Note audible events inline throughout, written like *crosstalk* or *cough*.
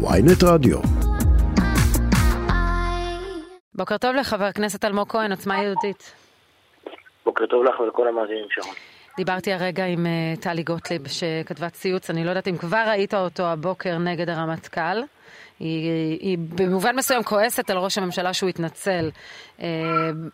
ויינט רדיו. בוקר טוב לחבר הכנסת אלמוג כהן, עוצמה יהודית. בוקר טוב לך ולכל המאזינים שרון. דיברתי הרגע עם uh, טלי גוטליב שכתבה ציוץ, אני לא יודעת אם כבר ראית אותו הבוקר נגד הרמטכ"ל. היא, היא במובן מסוים כועסת על ראש הממשלה שהוא התנצל אה,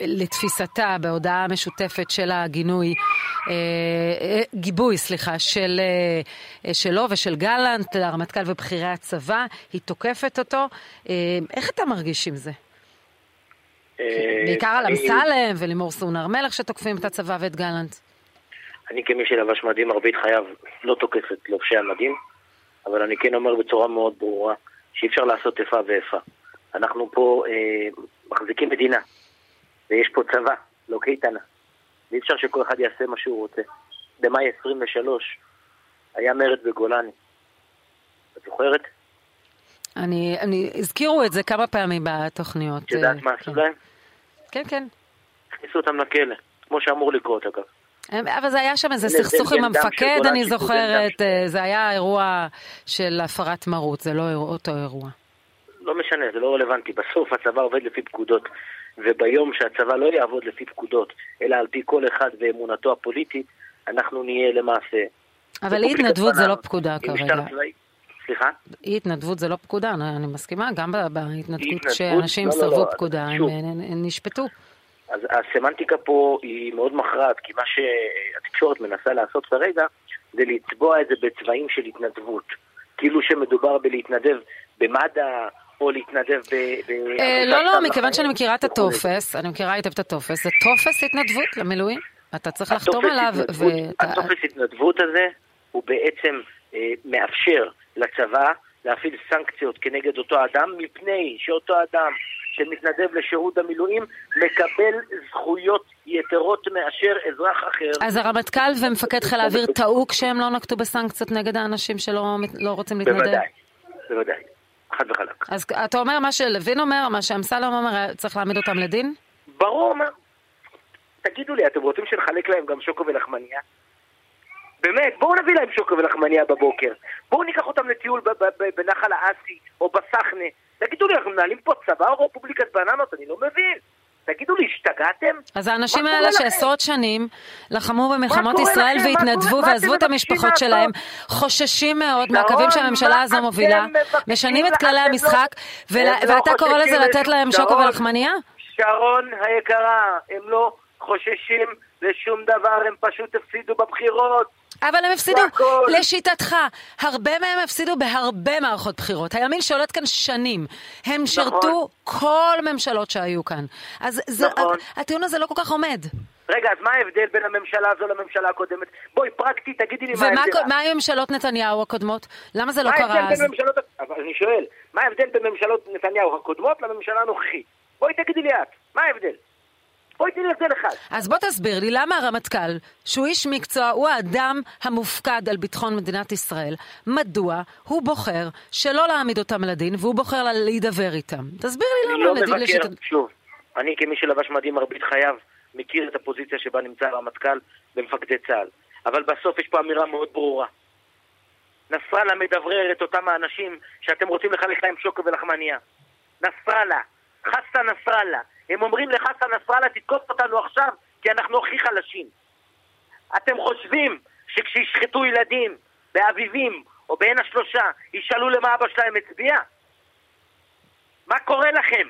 לתפיסתה בהודעה משותפת של הגינוי, אה, אה, גיבוי, סליחה, של, אה, שלו ושל גלנט, הרמטכ"ל ובכירי הצבא, היא תוקפת אותו. אה, איך אתה מרגיש עם זה? אה, בעיקר על אמסלם ולימור סון הר מלך שתוקפים את הצבא ואת גלנט. אני כמי שלבש מדים מרבית חייו לא תוקף את לובשי המדים, אבל אני כן אומר בצורה מאוד ברורה שאי אפשר לעשות איפה ואיפה. אנחנו פה אה, מחזיקים מדינה, ויש פה צבא, לא קייטנה. ואי אפשר שכל אחד יעשה מה שהוא רוצה. במאי 23 היה מרד בגולני. את זוכרת? אני, אני, הזכירו את זה כמה פעמים בתוכניות. את יודעת אה, מה כן. עשו להם? כן, כן. הכניסו אותם לכלא, כמו שאמור לקרות אגב. אבל זה היה שם איזה סכסוך עם המפקד, אני זוכרת, אה, זה היה אירוע של הפרת מרות, זה לא אותו אירוע. לא משנה, זה לא רלוונטי. בסוף הצבא עובד לפי פקודות, וביום שהצבא לא יעבוד לפי פקודות, אלא על פי כל אחד ואמונתו הפוליטית, אנחנו נהיה למעשה... אבל אי התנדבות זה לא פקודה כרגע. סליחה? אי התנדבות זה לא פקודה, אני מסכימה, גם בהתנדבות? שאנשים לא, לא, סרבו לא, פקודה, שוב. הם- הם נשפטו. אז הסמנטיקה פה היא מאוד מכרעת, כי מה שהתקשורת מנסה לעשות כרגע זה לצבוע את זה בצבעים של התנדבות. כאילו שמדובר בלהתנדב במד"א, או להתנדב ב... ב- אה, לא, לא, מכיוון שאני מכירה את. הטופס, אני מכירה היטב את הטופס, זה טופס התנדבות למילואים. אתה צריך לחתום עליו, ואתה... הטופס התנדבות הזה הוא בעצם אה, מאפשר לצבא להפעיל סנקציות כנגד אותו אדם, מפני שאותו אדם שמתנדב לשירות המילואים מקבל זכויות יתרות מאשר אזרח אחר. אז הרמטכ"ל ומפקד חיל האוויר טעו כשהם לא נקטו בסנקציות נגד האנשים שלא לא רוצים להתנדב? בוודאי, בוודאי, חד וחלק. אז אתה אומר מה שלוין אומר, מה שאמסלם אומר, צריך להעמיד אותם לדין? ברור, מה? תגידו לי, אתם רוצים שנחלק להם גם שוקו ולחמניה? באמת, בואו נביא להם שוקו ולחמניה בבוקר. בואו ניקח אותם לטיול בנחל האסי או בסחנה. תגידו לי, אנחנו מנהלים פה צבא או רפובליקת בננות? אני לא מבין. תגידו לי, השתגעתם? אז האנשים האלה? שעשרות שנים לחמו במלחמות ישראל לכם? והתנדבו ועזבו את המשפחות שלהם? חוששים מאוד מהקווים שהממשלה מה הזו מובילה, משנים את כללי אתם המשחק, לא- לא ואתה קורא לזה לתת להם שוקו ולחמניה? שרון היקרה, הם לא חוששים לשום דבר, הם פשוט הפסידו בבחירות. אבל הם הפסידו, זה הכל. לשיטתך, הרבה מהם הפסידו בהרבה מערכות בחירות. הימין שולט כאן שנים. הם שירתו כל ממשלות שהיו כאן. אז זה, נכון. הטיעון הזה לא כל כך עומד. רגע, אז מה ההבדל בין הממשלה הזו לממשלה הקודמת? בואי, פרקטית, תגידי לי מה ומה ההבדל. מה עם ממשלות נתניהו הקודמות? למה זה לא קרה אז? אבל אני שואל, מה ההבדל בין ממשלות נתניהו הקודמות לממשלה הנוכחית? בואי תגידי לי את, מה ההבדל? בואי תני לי הבדל אחד. אז בוא תסביר לי למה הרמטכ"ל, שהוא איש מקצוע, הוא האדם המופקד על ביטחון מדינת ישראל, מדוע הוא בוחר שלא להעמיד אותם לדין והוא בוחר לה- להידבר איתם? תסביר לי אני למה לא לדין מבקר, לשיטת... שוב, אני כמי שלבש מדים מרבית חייו, מכיר את הפוזיציה שבה נמצא הרמטכ"ל ומפקדי צה"ל. אבל בסוף יש פה אמירה מאוד ברורה. נסראללה מדברר את אותם האנשים שאתם רוצים לחלק להם שוקו ולחמניה. נסראללה, חסן נסראללה. הם אומרים לחסן נסראללה, תתקוף אותנו עכשיו, כי אנחנו הכי חלשים. אתם חושבים שכשישחטו ילדים באביבים או בעין השלושה, ישאלו למה אבא שלהם הצביע? מה קורה לכם?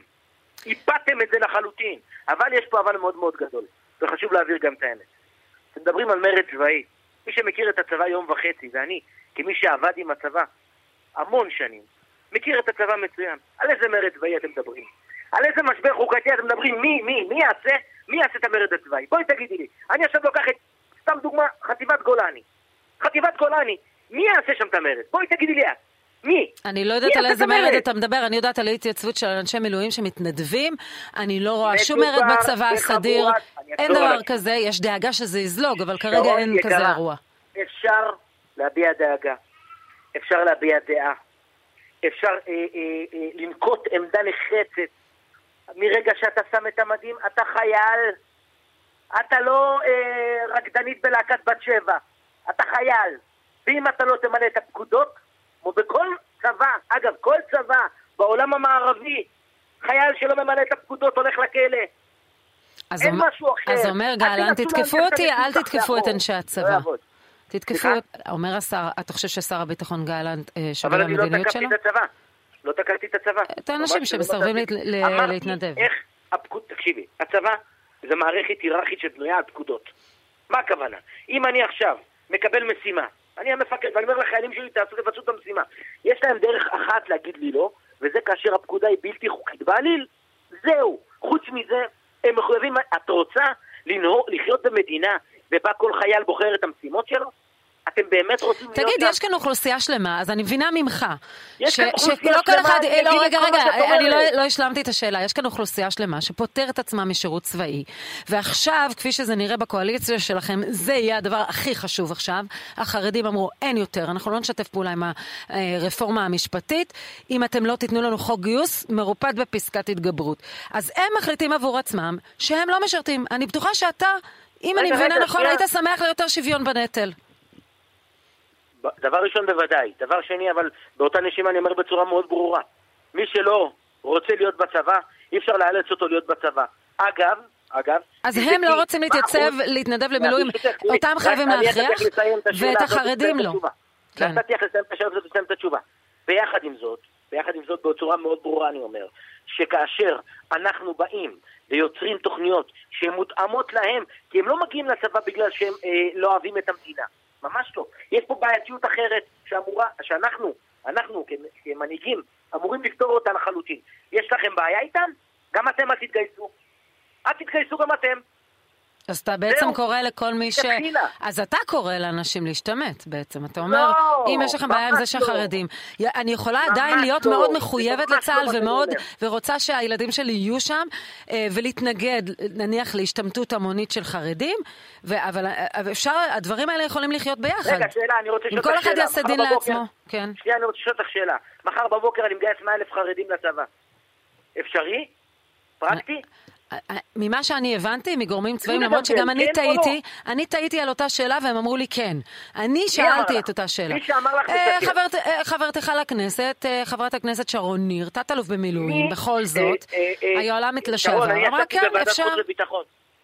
איבדתם את זה לחלוטין. אבל יש פה אבל מאוד מאוד גדול, וחשוב להעביר גם את האמת. אתם מדברים על מרד צבאי. מי שמכיר את הצבא יום וחצי, ואני, כמי שעבד עם הצבא המון שנים, מכיר את הצבא מצוין. על איזה מרד צבאי אתם מדברים? על איזה משבר חוקתי אתם מדברים? מי, מי, מי יעשה? מי יעשה את המרד הצבאי? בואי תגידי לי. אני עכשיו לוקח את, סתם דוגמה, חטיבת גולני. חטיבת גולני, מי יעשה שם את המרד? בואי תגידי לי את. מי? אני לא יודעת על איזה מרד? אתה מדבר, אני יודעת על התייצבות של אנשי מילואים שמתנדבים, אני לא רואה שום מרד בצבא הסדיר, אין דבר כזה, יש דאגה שזה יזלוג, אבל כרגע אין כזה אירוע. אפשר להביע דאגה, אפשר להביע דעה, אפשר אה, אה, אה, לנקוט עמדה נחרצת. מרגע שאתה שם את המדים, אתה חייל. אתה לא אה, רקדנית בלהקת בת שבע, אתה חייל. ואם אתה לא תמלא את הפקודות, כמו בכל צבא, אגב, כל צבא בעולם המערבי, חייל שלא ממלא את הפקודות הולך לכלא. אז אין אומר- משהו אחר. אז אומר גלנט, תתקפו אותי, אל תתקפו את. אנשי לא הצבא. תתקפו, אומר השר, אתה חושב ששר הביטחון גלנט אה, שווה אבל אני לא למדיניות תקפתי שלו? את הצבא. לא תקפתי את הצבא. את האנשים לא שמסרבים להתנדב. איך הפקוד... תקשיבי, הצבא זה מערכת היררכית שבנויה על פקודות. מה הכוונה? אם אני עכשיו מקבל משימה, אני המפקד, ואני אומר לחיילים שלי, תעשו, תבצעו את המשימה. יש להם דרך אחת להגיד לי לא, וזה כאשר הפקודה היא בלתי חוקית בעליל. זהו. חוץ מזה, הם מחויבים... את רוצה לנהור, לחיות במדינה ובה כל חייל בוחר את המשימות שלו? אתם באמת רוצים להיות תגיד? יש כאן אוכלוסייה שלמה, אז אני מבינה ממך. יש ש- כאן אוכלוסייה שלא כל שלמה, אחד, אני לא, רגע, רגע, אני לא. לא השלמתי את השאלה. יש כאן אוכלוסייה שלמה שפוטרת עצמה משירות צבאי, ועכשיו, כפי שזה נראה בקואליציה שלכם, זה יהיה הדבר הכי חשוב עכשיו. החרדים אמרו, אין יותר, אנחנו לא נשתף פעולה עם הרפורמה המשפטית, אם אתם לא תיתנו לנו חוק גיוס מרופד בפסקת התגברות. אז הם מחליטים עבור עצמם שהם לא משרתים. אני בטוחה שאתה, אם רגע, אני מבינה נכון. היית שמח ליותר שוויון בנטל. דבר ראשון בוודאי. דבר שני, אבל באותה נשימה אני אומר בצורה מאוד ברורה. מי שלא רוצה להיות בצבא, אי אפשר לאלץ אותו להיות בצבא. אגב, אגב... אז הם לא רוצים להתייצב, להתנדב למילואים, אותם חייבים להכריח, ואת החרדים לא. כן. נתתי לך לסיים את השאלה הזאת ולסיים את התשובה. ביחד עם זאת, ביחד עם זאת, בצורה מאוד ברורה אני אומר, שכאשר אנחנו באים ויוצרים תוכניות שהן מותאמות להם, כי הם לא מגיעים לצבא בגלל שהם אה, לא אוהבים את המדינה. ממש לא. יש פה בעייתיות אחרת שאמורה, שאנחנו, אנחנו כמנהיגים, אמורים לפתור אותה לחלוטין. יש לכם בעיה איתם? גם אתם אל תתגייסו. אל תתגייסו גם אתם. אז אתה בעצם זהו. קורא לכל מי ש... תתחילה. אז אתה קורא לאנשים להשתמט בעצם. אתה אומר, לא, אם יש לכם בעיה עם זה לא. שהחרדים... י- אני יכולה עדיין להיות לא. מאוד מחויבת ממש לצה"ל לא ומאוד. ורוצה שהילדים שלי יהיו שם, אה, ולהתנגד, נניח, להשתמטות המונית של חרדים, ו- אבל אה, אפשר, הדברים האלה יכולים לחיות ביחד. רגע, שאלה, אני רוצה אם לשאול כל אותך אחד שאלה. יעשה מחר דין בבוקר- לעצמו, כן. שנייה, אני רוצה לשאול אותך שאלה. מחר בבוקר אני מגייס 100 אלף חרדים לצבא. אפשרי? פרקטי? ממה שאני הבנתי מגורמים צבאיים, למרות שגם אני כן או לא? טעיתי, אני טעיתי על אותה שאלה והם אמרו לי כן. אני שאלתי? את אותה שאלה. מי שאמר לך אה, משקר. אה, חברתך לכנסת, אה, חברת הכנסת שרון ניר, תת-אלוף במילואים, מי? בכל אה, זאת, אה, אה, היוהל"מית לשעבר, אני אמרה כן, אפשר.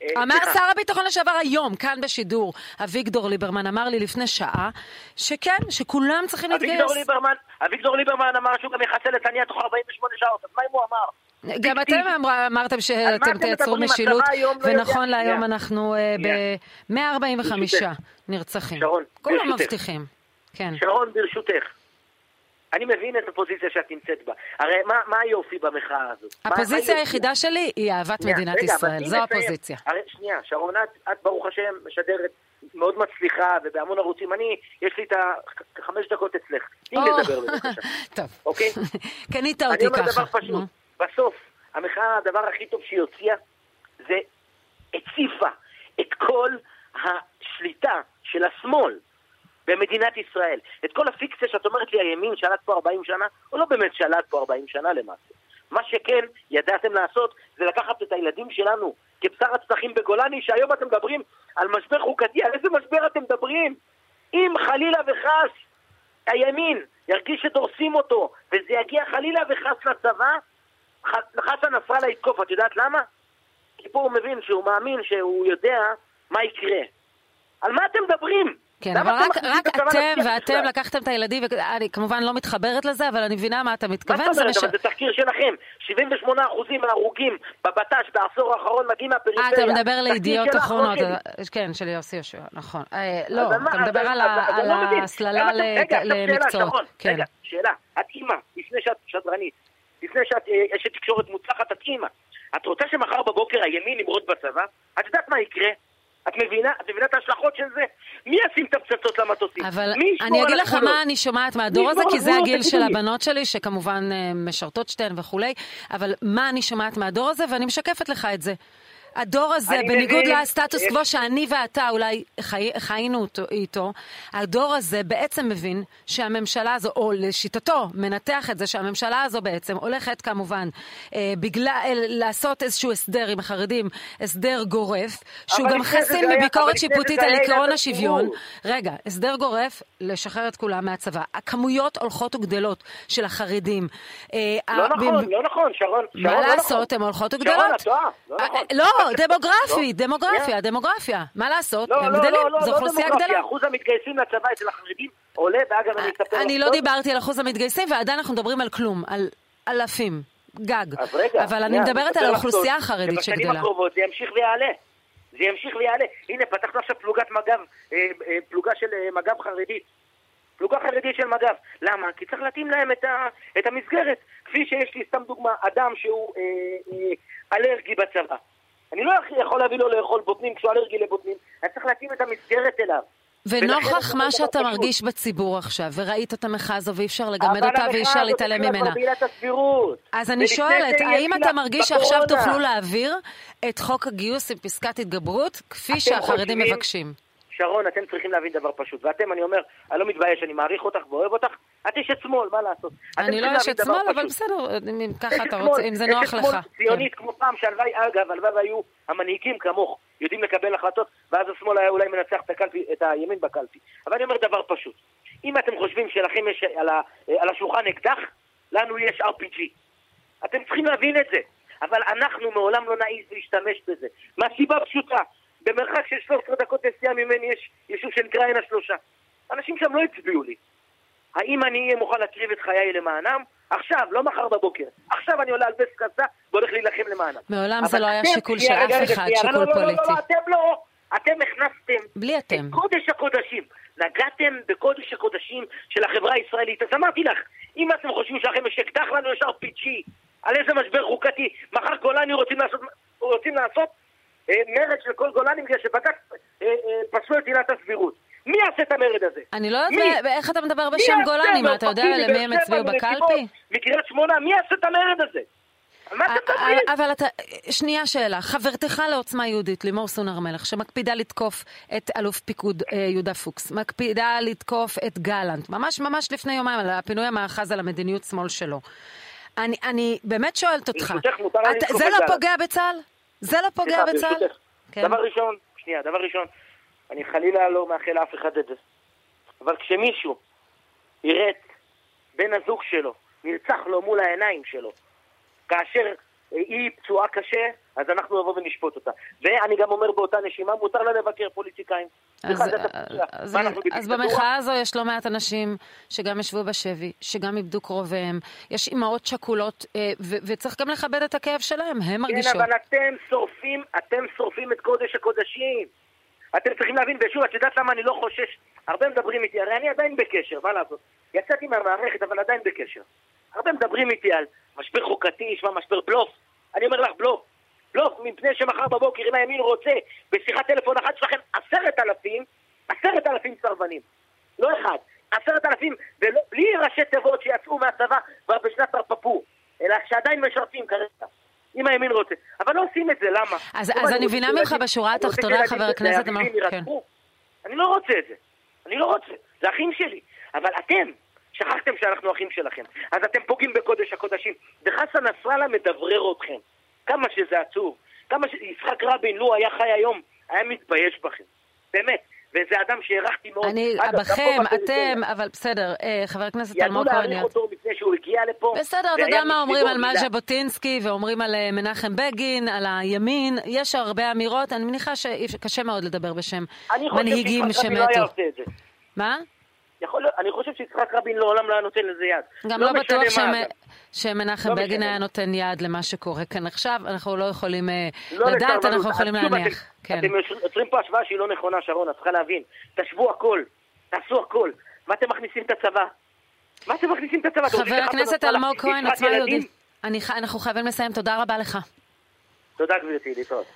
אה, אמר. שר הביטחון לשעבר היום, כאן בשידור, אביגדור ליברמן אמר לי לפני שעה, שכן, שכולם צריכים להתגייס. אביגדור ליברמן אמר שהוא גם יחסל את הנייה תוך 48 שעות, אז מה אם הוא אמר? גם. אתם אמר- אמרתם מה שאתם אתם תייצרו? משילות, לא. ונכון להיום שנייה. אנחנו ב-145 ברשותך. נרצחים. שרון, כולם ברשותך. מבטיחים. כן. שרון, ברשותך. אני מבין את הפוזיציה שאת נמצאת בה. הרי מה, מה היופי במחאה הזאת? מה- מה הפוזיציה היופי? היחידה שלי היא אהבת שנייה, מדינת רגע, ישראל, זו. הפוזיציה. הרי, שנייה, שרון, את, את ברוך השם משדרת מאוד מצליחה ובהמון ערוצים. אני, יש לי את החמש דקות אצלך. תני לדבר בבקשה. *laughs* טוב. אוקיי? *laughs* קנית אני אותי אומר ככה. דבר פשוט. בסוף, המחאה, הדבר הכי טוב שהיא הוציאה, זה הציפה את כל השליטה של השמאל במדינת ישראל. את כל הפיקציה שאת אומרת לי, הימין שלט פה 40 שנה, הוא לא באמת שלט פה 40 שנה למעשה. מה שכן ידעתם לעשות זה לקחת את הילדים שלנו כבשר הצלחים בגולני, שהיום אתם מדברים על משבר חוקתי, על איזה משבר אתם מדברים? אם חלילה וחס הימין ירגיש שדורסים אותו, וזה יגיע חלילה וחס לצבא, חסן נסראללה יתקוף, את יודעת למה? כי פה הוא מבין שהוא מאמין שהוא יודע מה יקרה. על מה אתם מדברים? כן, אבל רק, רק אתם ואתם? לקחתם את הילדים, ואני כמובן לא מתחברת לזה, אבל אני מבינה מה אתה מה מתכוון. זאת אומרת? אבל זה תחקיר שלכם. 78% מההרוגים בבט"ש בעשור האחרון מגיעים מהפריפריה. אה, אתה מדבר לידיעות אחרונות, אה, כן, של יוסי יהושע, נכון. אה, לא, מה- אתה מדבר על לא. ההסללה למקצועות. כן. רגע, שאלה. את אימא, לפני שאת שדרנית, לפני שאת אה, אשת תקשורת מוצלחת, את אימא. את רוצה שמחר בבוקר הימין ימרוד בצבא? את יודעת מה יקרה? את מבינה? את מבינה את ההשלכות של זה? מי ישים את הפצצות למטוסים? אבל אני אגיד לך? מה אני שומעת מהדור הזה, כי זה? הגיל של. הבנות שלי, שכמובן אה, משרתות שתיהן וכולי, אבל מה אני שומעת מהדור הזה, ואני משקפת לך את זה. הדור הזה, בניגוד מבין, לסטטוס קוו שאני ואתה אולי חי, חיינו אותו, איתו, הדור הזה בעצם מבין שהממשלה הזו, או לשיטתו, מנתח את זה שהממשלה הזו בעצם הולכת כמובן אה, בגלל, אה, לעשות איזשהו הסדר עם החרדים, הסדר גורף, שהוא גם חסין בביקורת שיפוטית על עקרון השוויון. רגע, הסדר גורף, לשחרר את כולם מהצבא. הכמויות הולכות וגדלות של החרדים. אה, לא נכון, לא נכון, שרון, מה לא לעשות, נכון. הן הולכות וגדלות. שרון, את טועה, לא נכון. לא, *laughs* דמוגרפי, דמוגרפיה, דמוגרפיה. מה לעשות? הם גדלים, זו אוכלוסייה גדלה. אחוז המתגייסים לצבא אצל החרדים עולה, ואגב, אני אספר. אני לא דיברתי על אחוז המתגייסים, ועדיין אנחנו מדברים על כלום, על אלפים. גג. אבל אני מדברת על האוכלוסייה החרדית שגדלה. שבשנים הקרובות זה ימשיך ויעלה. זה ימשיך ויעלה. הנה, פתחנו עכשיו פלוגת מג"ב, אה, אה, פלוגה של אה, מג"ב חרדית. פלוגה חרדית של מג"ב. למה? כי צריך להתאים להם את, ה, את המסגרת. כפי שיש לי, סתם דוגמה, אדם שהוא אה, אה, אלרגי בצבא. אני לא יכול להביא לו לאכול בוטנים כשהוא אלרגי לבוטנים, אני צריך להתאים את המסגרת אליו. ונוכח מה שאתה מרגיש בציבור עכשיו, וראית את המחאה הזו ואי אפשר לגמד אותה ואי אפשר להתעלם ממנה. אז אני שואלת, האם אתה מרגיש שעכשיו תוכלו להעביר את חוק הגיוס עם פסקת התגברות, כפי שהחרדים מבקשים? שרון, אתם צריכים להבין דבר פשוט. ואתם, אני אומר, אני לא מתבייש, אני מעריך אותך ואוהב אותך, את אשת שמאל, מה לעשות? אני לא אשת שמאל, אבל בסדר, אם ככה אתה רוצה, אם זה נוח לך. אשת שמאל ציונית כן. כמו פעם, שהלוואי, אגב, הלוואי והיו המנהיגים כמוך, יודעים לקבל החלטות, ואז השמאל היה אולי מנצח את, הקלפי, את הימין בקלפי. אבל אני אומר דבר פשוט. אם אתם חושבים שלכם יש על השולחן אקדח, לנו יש RPG. אתם צריכים להבין את זה. אבל אנחנו מעולם לא נעיז להשתמש בזה. מהסיבה פשוטה, במרחק של 13 דקות נסיעה ממני יש יישוב שנקרא עין השלושה. אנשים שם לא הצביעו לי. האם אני אהיה מוכן להקריב את חיי למענם? עכשיו, לא מחר בבוקר. עכשיו אני עולה על וסט קסדה והולך להילחם למענם. מעולם זה לא היה שיקול של אף אחד, שיקול לא, לא, פוליטי. לא, לא, אתם לא. אתם הכנסתם... בלי אתם. את קודש הקודשים. נגעתם בקודש הקודשים של החברה הישראלית. אז אמרתי לך, אם אתם חושבים שלכם יש אקדח לנו ישר פיצ'י, על איזה משבר חוקתי, מחר גולני רוצים לעשות, רוצים לעשות מרד של כל גולני בגלל שבג"ץ אה, אה, פסלו את עילת הסבירות. מי יעשה את המרד הזה? אני לא יודעת איך אתה מדבר בשם גולני, מה אתה יודע למי הם הצביעו בקלפי? מקריית שמונה, מי יעשה את המרד הזה? אבל אתה, שנייה שאלה, חברתך לעוצמה יהודית, לימור סון הר מלך, שמקפידה לתקוף את אלוף פיקוד יהודה פוקס, מקפידה לתקוף את גלנט, ממש ממש לפני יומיים, על הפינוי המאחז על המדיניות שמאל שלו. אני, אני באמת שואלת אותך, זה לא פוגע בצה"ל? זה לא פוגע בצה"ל? כן. דבר ראשון, שנייה, דבר ראשון, אני חלילה לא מאחל לאף אחד את זה. אבל כשמישהו יראה את בן הזוג שלו נרצח לו מול העיניים שלו, כאשר היא פצועה קשה, אז אנחנו נבוא ונשפוט אותה. ואני גם אומר באותה נשימה, מותר לה לבקר פוליטיקאים. אז, אז, אז במחאה הזו יש לא מעט אנשים שגם ישבו בשבי, שגם איבדו קרוביהם, יש אימהות שכולות, אה, וצריך גם לכבד את הכאב שלהם, הם מרגישות. כן, אבל אתם שורפים, אתם שורפים את קודש הקודשים. אתם צריכים להבין, ושוב, את יודעת למה אני לא חושש? הרבה מדברים איתי, הרי אני עדיין בקשר, מה לעשות? יצאתי מהמערכת, אבל עדיין בקשר. הרבה מדברים איתי על משבר חוקתי, יש מה משבר בלוף. אני אומר לך בלוף. בלוף, מפני שמחר בבוקר, אם הימין רוצה, בשיחת טלפון אחת שלכם עשרת אלפים, עשרת אלפים סרבנים. לא אחד. עשרת אלפים, בלי ראשי תיבות שיצאו מהצבא כבר בשנת תרפפו, אלא שעדיין משרתים כרגע. אם הימין רוצה. אבל לא עושים את זה, למה? אז, אז אני מבינה ממך בשורה התחתונה, חבר הכנסת... כן. אני לא רוצה את זה. אני לא רוצה. זה אחים שלי. אבל אתם, שכחתם שאנחנו אחים שלכם. אז אתם פוגעים בקודש הקודשים. וחסן נסראללה מדברר אתכם. כמה שזה עצוב. כמה ש... יצחק רבין, לו היה חי היום, היה מתבייש בכם. באמת. וזה אדם שהערכתי מאוד. אני, אגב, בכם, אתם, אבל בסדר, אה, חבר הכנסת אלמוג כהן. ידעו להעריך אותו לפני שהוא הגיע לפה. בסדר, אתה יודע מה אומרים על מה ז'בוטינסקי, ואומרים על אה, מנחם בגין, על הימין, יש הרבה אמירות, אני מניחה שקשה מאוד לדבר בשם מנהיגים שמתו. אני חושב שיצחק רבין לא היה עושה את זה. מה? יכול, אני חושב שיצחק רבין לעולם לא היה נותן לזה יד. גם לא, לא בטוח שמ... שמנחם לא בגין היה נותן יד למה שקורה כאן עכשיו, אנחנו לא יכולים אה, לא לדעת, אנחנו יכולים להניח. אתם, כן. אתם יוצרים פה השוואה שהיא לא נכונה, שרון, את צריכה להבין. תשוו הכל, תעשו הכל. מה אתם מכניסים את הצבא? מה אתם מכניסים את הצבא? חבר הכנסת אלמוג כהן, עצמה יהודית. אנחנו חייבים לסיים, תודה רבה לך. תודה גברתי, להתראות.